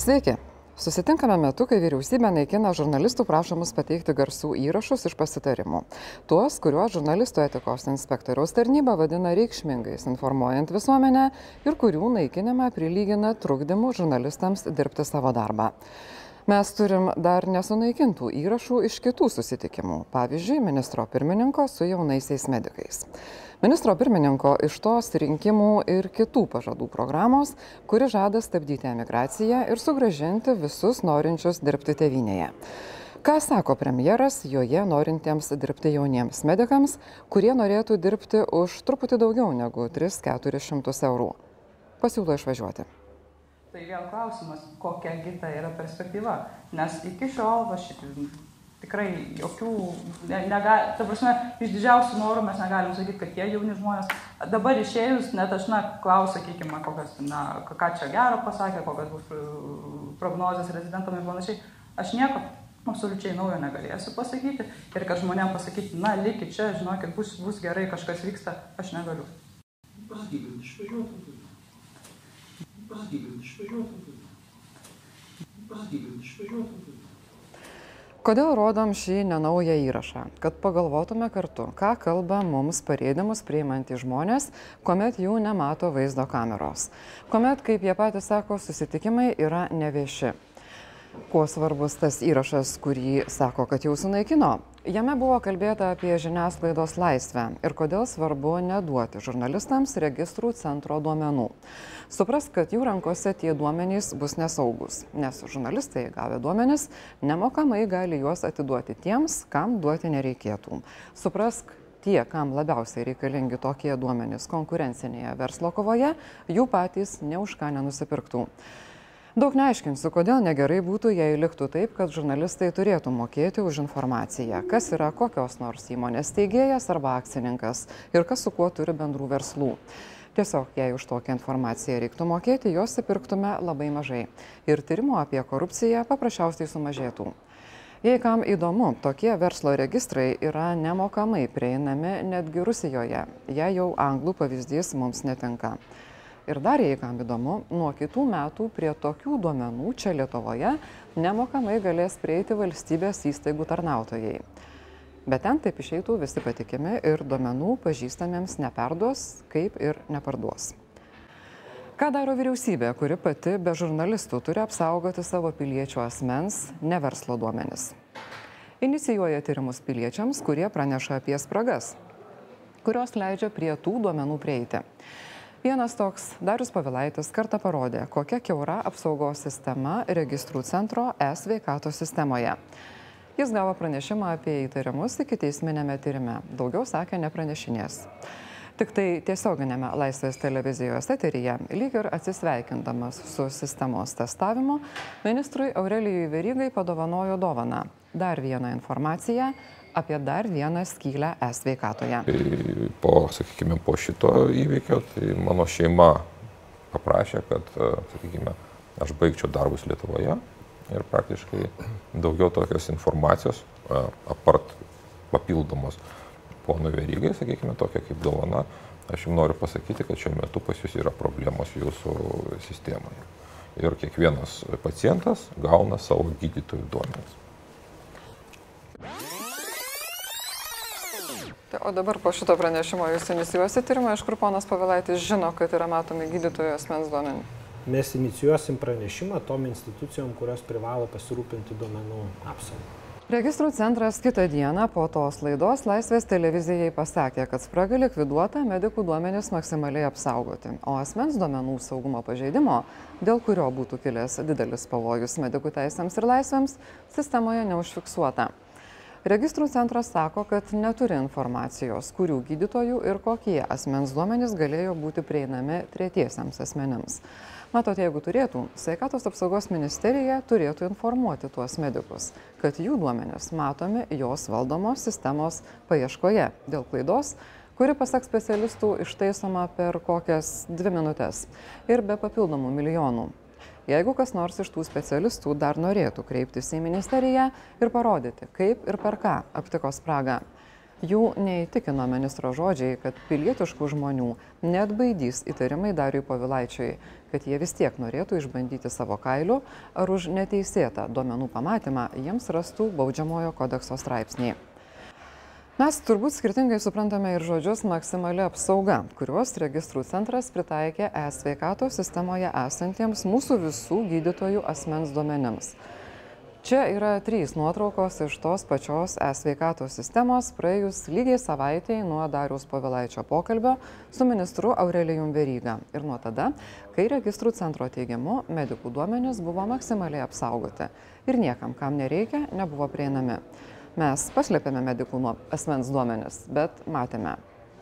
Sveiki. Susitinkame metu, kai vyriausybė naikina žurnalistų prašomus pateikti garsų įrašus iš pasitarimų. Tuos, kuriuos žurnalistų etikos inspektoriaus tarnyba vadina reikšmingais, informuojant visuomenę ir kurių naikinimą prilygina trukdymu žurnalistams dirbti savo darbą. Mes turim dar nesunaikintų įrašų iš kitų susitikimų, pavyzdžiui, ministro pirmininko su jaunaisiais medikais ministro pirmininko iš tos rinkimų ir kitų pažadų programos, kuri žada stabdyti emigraciją ir sugražinti visus norinčius dirbti tevinėje. Ką sako premjeras joje norintiems dirbti jauniems medikams, kurie norėtų dirbti už truputį daugiau negu 3-400 eurų? Pasiūlo išvažiuoti. Tai vėl klausimas, kokia kita yra perspektyva. Nes iki šiol va, šit, tikrai jokių, ne, nega, ta prasme, iš didžiausių norų mes negalim sakyti, kad tie jauni žmonės, dabar išėjus, net aš, na, klausiu, sakykime, kokias, na, ką čia gero pasakė, kokias bus e, prognozijas rezidentam ir panašiai, aš nieko absoliučiai naujo negalėsiu pasakyti ir kad žmonėm pasakyti, na, likit čia, žinokit, bus, bus gerai, kažkas vyksta, aš negaliu. Pasakykit, išvažiuotum. Pasakykit, išvažiuotum. Pasakykit, išvažiuotum. Kodėl rodom šį nenaują įrašą? Kad pagalvotume kartu, ką kalba mums parėdimus priimantys žmonės, kuomet jų nemato vaizdo kameros. Kuomet, kaip jie patys sako, susitikimai yra nevieši. Kuo svarbus tas įrašas, kurį sako, kad jau sunaikino? Jame buvo kalbėta apie žiniasklaidos laisvę ir kodėl svarbu neduoti žurnalistams registrų centro duomenų. Supras, kad jų rankose tie duomenys bus nesaugus, nes žurnalistai gavę duomenys nemokamai gali juos atiduoti tiems, kam duoti nereikėtų. Suprask, tie, kam labiausiai reikalingi tokie duomenys konkurencinėje verslo kovoje, jų patys ne už ką nenusipirktų. Daug neaiškinsiu, kodėl negerai būtų, jei liktų taip, kad žurnalistai turėtų mokėti už informaciją, kas yra kokios nors įmonės teigėjas arba akcininkas ir kas su kuo turi bendrų verslų. Tiesiog, jei už tokią informaciją reiktų mokėti, jos įpirktume labai mažai ir tyrimo apie korupciją paprasčiausiai sumažėtų. Jei kam įdomu, tokie verslo registrai yra nemokamai prieinami netgi Rusijoje, jei jau anglų pavyzdys mums netinka. Ir dar, jei kam įdomu, nuo kitų metų prie tokių duomenų čia Lietuvoje nemokamai galės prieiti valstybės įstaigų tarnautojai. Bet ten taip išeitų visi patikimi ir duomenų pažįstamiems neperduos, kaip ir neparduos. Ką daro vyriausybė, kuri pati be žurnalistų turi apsaugoti savo piliečių asmens, ne verslo duomenis? Inicijuoja tyrimus piliečiams, kurie praneša apie spragas, kurios leidžia prie tų duomenų prieiti. Vienas toks Darius Pavilaitis kartą parodė, kokia keura apsaugos sistema registrų centro e-sveikato sistemoje. Jis gavo pranešimą apie įtarimus iki teisminėme tyrime. Daugiau sakė nepranešinės. Tik tai tiesioginėme Laisvės televizijos eteryje, lyg ir atsisveikindamas su sistemos testavimu, ministrui Aurelijui Verygai padovanojo dovaną. Dar vieną informaciją apie dar vieną skylę e-sveikatoje. Tai po, sakykime, po šito įvykio, tai mano šeima paprašė, kad, sakykime, aš baigčiau darbus Lietuvoje ir praktiškai daugiau tokios informacijos, apart papildomos ponui Verygai, sakykime, tokia kaip dovana, aš jums noriu pasakyti, kad šiuo metu pas jūs yra problemos jūsų sistemoje. Ir kiekvienas pacientas gauna savo gydytojų duomenis. O dabar po šito pranešimo jūs inicijuosite tyrimą, iš kur ponas Pavilaitis žino, kad yra matomi gydytojo asmens duomenys? Mes inicijuosim pranešimą tom institucijom, kurios privalo pasirūpinti duomenų apsaugą. Registrų centras kitą dieną po tos laidos Laisvės televizijai pasakė, kad spraga likviduota, medikų duomenys maksimaliai apsaugoti, o asmens duomenų saugumo pažeidimo, dėl kurio būtų kilęs didelis pavojus medikų teisėms ir laisvėms, sistemoje neužfiksuota. Registrų centras sako, kad neturi informacijos, kurių gydytojų ir kokie asmens duomenys galėjo būti prieinami tretiesiams asmenims. Matot, jeigu turėtų, sveikatos apsaugos ministerija turėtų informuoti tuos medikus, kad jų duomenys matomi jos valdomos sistemos paieškoje dėl klaidos, kuri pasak specialistų ištaisoma per kokias dvi minutės ir be papildomų milijonų. Jeigu kas nors iš tų specialistų dar norėtų kreiptis į ministeriją ir parodyti, kaip ir per ką aptiko spragą, Jų neįtikino ministro žodžiai, kad pilietiškų žmonių net baidys įtarimai Dariui Povilaičiui, kad jie vis tiek norėtų išbandyti savo kailių ar už neteisėtą duomenų pamatymą jiems rastų baudžiamojo kodekso straipsniai. Mes turbūt skirtingai suprantame ir žodžius maksimali apsauga, kuriuos registrų centras pritaikė e-sveikato sistemoje esantiems mūsų visų gydytojų asmens duomenims. Čia yra trys nuotraukos iš tos pačios e-sveikato sistemos praėjus lygiai savaitėjai nuo Dariaus Povilaičio pokalbio su ministru Aurelijum Veryga ir nuo tada, kai registrų centro teigimu medikų duomenys buvo maksimaliai apsaugoti ir niekam, kam nereikia, nebuvo prieinami. Mes paslėpėme medikų asmens duomenis, bet matėme.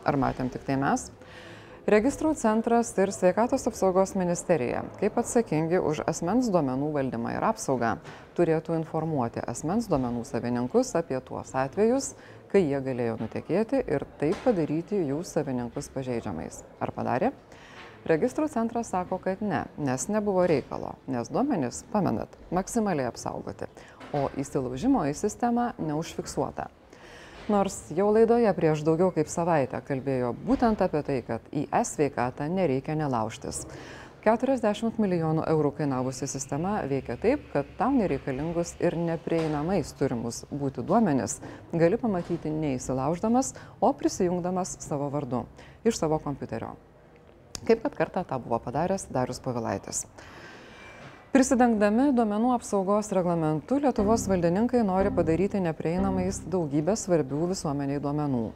Ar matėm tik tai mes? Registrų centras ir Sveikatos apsaugos ministerija, kaip atsakingi už asmens duomenų valdymą ir apsaugą, turėtų informuoti asmens duomenų savininkus apie tuos atvejus, kai jie galėjo nutekėti ir taip padaryti jų savininkus pažeidžiamais. Ar padarė? Registrų centras sako, kad ne, nes nebuvo reikalo, nes duomenys, pamenat, maksimaliai apsaugoti, o įsilaužimo į sistemą neužfiksuota. Nors jau laidoje prieš daugiau kaip savaitę kalbėjo būtent apie tai, kad į e-sveikatą nereikia nelaužtis. 40 milijonų eurų kainavusi sistema veikia taip, kad tau nereikalingus ir neprieinamais turimus būti duomenis gali pamatyti neįsilauždamas, o prisijungdamas savo vardu iš savo kompiuterio. Kaip kad kartą tą buvo padaręs Darius Pavilaitis. Prisidengdami duomenų apsaugos reglamentu, Lietuvos valdininkai nori padaryti neprieinamais daugybę svarbių visuomeniai duomenų.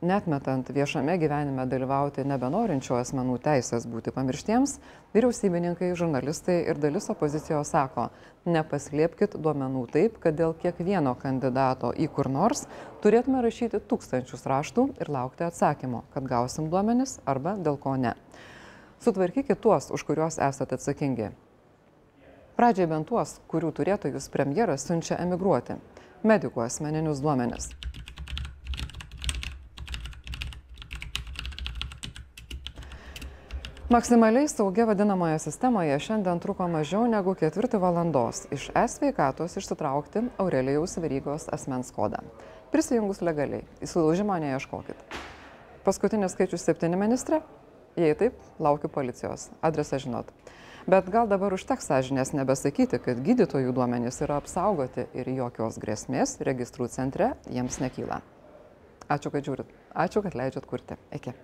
Netmetant viešame gyvenime dalyvauti nebenorinčių asmenų teisės būti pamirštiems, vyriausybininkai, žurnalistai ir dalis opozicijos sako, nepaslėpkit duomenų taip, kad dėl kiekvieno kandidato į kur nors turėtume rašyti tūkstančius raštų ir laukti atsakymo, kad gausim duomenis arba dėl ko ne. Sutvarkykit tuos, už kuriuos esate atsakingi. Pradžiai bent tuos, kurių turėtojus premjeras siunčia emigruoti - medikų asmeninius duomenis. Maksimaliai saugia vadinamoje sistemoje šiandien truko mažiau negu ketvirtį valandos iš e-sveikatos išsitraukti Aurelijaus Verygos asmens kodą. Prisijungus legaliai, įsilaužimo neieškokit. Paskutinis skaičius 7 ministrė? Jei taip, laukiu policijos. Adresą žinot. Bet gal dabar užteks sąžinės nebesakyti, kad gydytojų duomenys yra apsaugoti ir jokios grėsmės registrų centre jiems nekyla. Ačiū, kad žiūrit. Ačiū, kad leidžiat kurti. Iki.